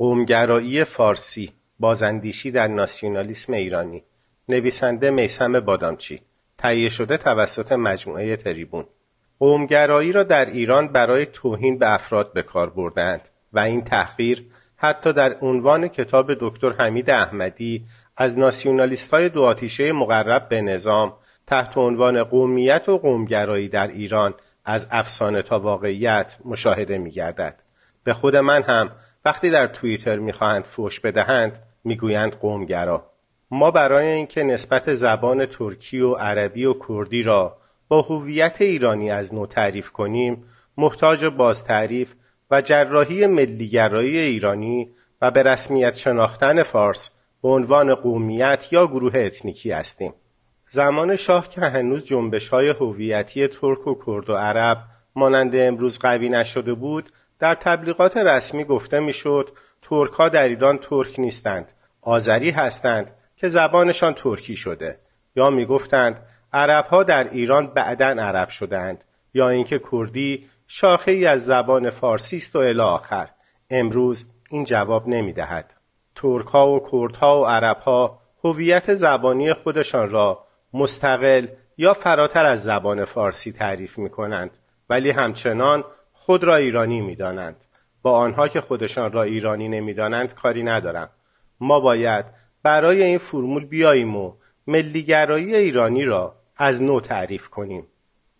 قومگرایی فارسی بازاندیشی در ناسیونالیسم ایرانی. نویسنده میسم بادامچی. تهیه شده توسط مجموعه تریبون. قومگرایی را در ایران برای توهین به افراد به کار بردند و این تحقیر حتی در عنوان کتاب دکتر حمید احمدی از ناسیونالیست های دو آتیشه مقرب به نظام تحت عنوان قومیت و قومگرایی در ایران از افسانه تا واقعیت مشاهده می گردد. به خود من هم وقتی در توییتر می‌خواهند فوش بدهند می‌گویند قومگرا. ما برای اینکه نسبت زبان ترکی و عربی و کردی را با هویت ایرانی از نو تعریف کنیم محتاج باز تعریف و جراحی ملیگرایی ایرانی و به رسمیت شناختن فارس به عنوان قومیت یا گروه اتنیکی هستیم. زمان شاه که هنوز جنبش های هویتی ترک و کرد و عرب مانند امروز قوی نشده بود در تبلیغات رسمی گفته می‌شد ترک ها در ایران ترک نیستند آذری هستند که زبانشان ترکی شده. یا می‌گفتند عرب ها در ایران بعدا عرب شدند یا اینکه کردی شاخه ای از زبان فارسی است و الی آخر. امروز این جواب نمی‌دهد. ترک ها و کردها و عرب ها هویت زبانی خودشان را مستقل یا فراتر از زبان فارسی تعریف می کنند ولی همچنان خود را ایرانی می دانند. با آنها که خودشان را ایرانی نمی‌دانند کاری ندارم. ما باید برای این فرمول بیاییم و ملیگرایی ایرانی را از نو تعریف کنیم.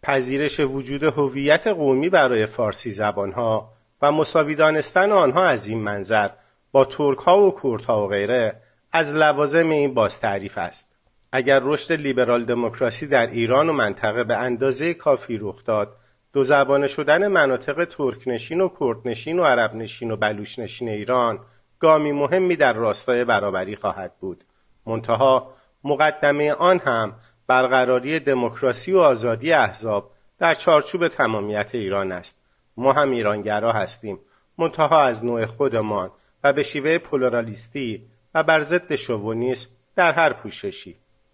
پذیرش وجود هویت قومی برای فارسی زبانها و مساوی دانستن آنها از این منظر با ترک ها و کردها و غیره از لوازم این باز تعریف است. اگر رشد لیبرال دموکراسی در ایران و منطقه به اندازه کافی رخ داد دو زبانه شدن مناطق ترکنشین و کردنشین و عربنشین و بلوشنشین ایران گامی مهمی در راستای برابری خواهد بود. منتها مقدمه آن هم برقراری دموکراسی و آزادی احزاب در چارچوب تمامیت ایران است. ما هم ایرانگرا هستیم. منتها از نوع خودمان و به شیوه پلورالیستی و بر ضد شوونیسم در هر پوششی.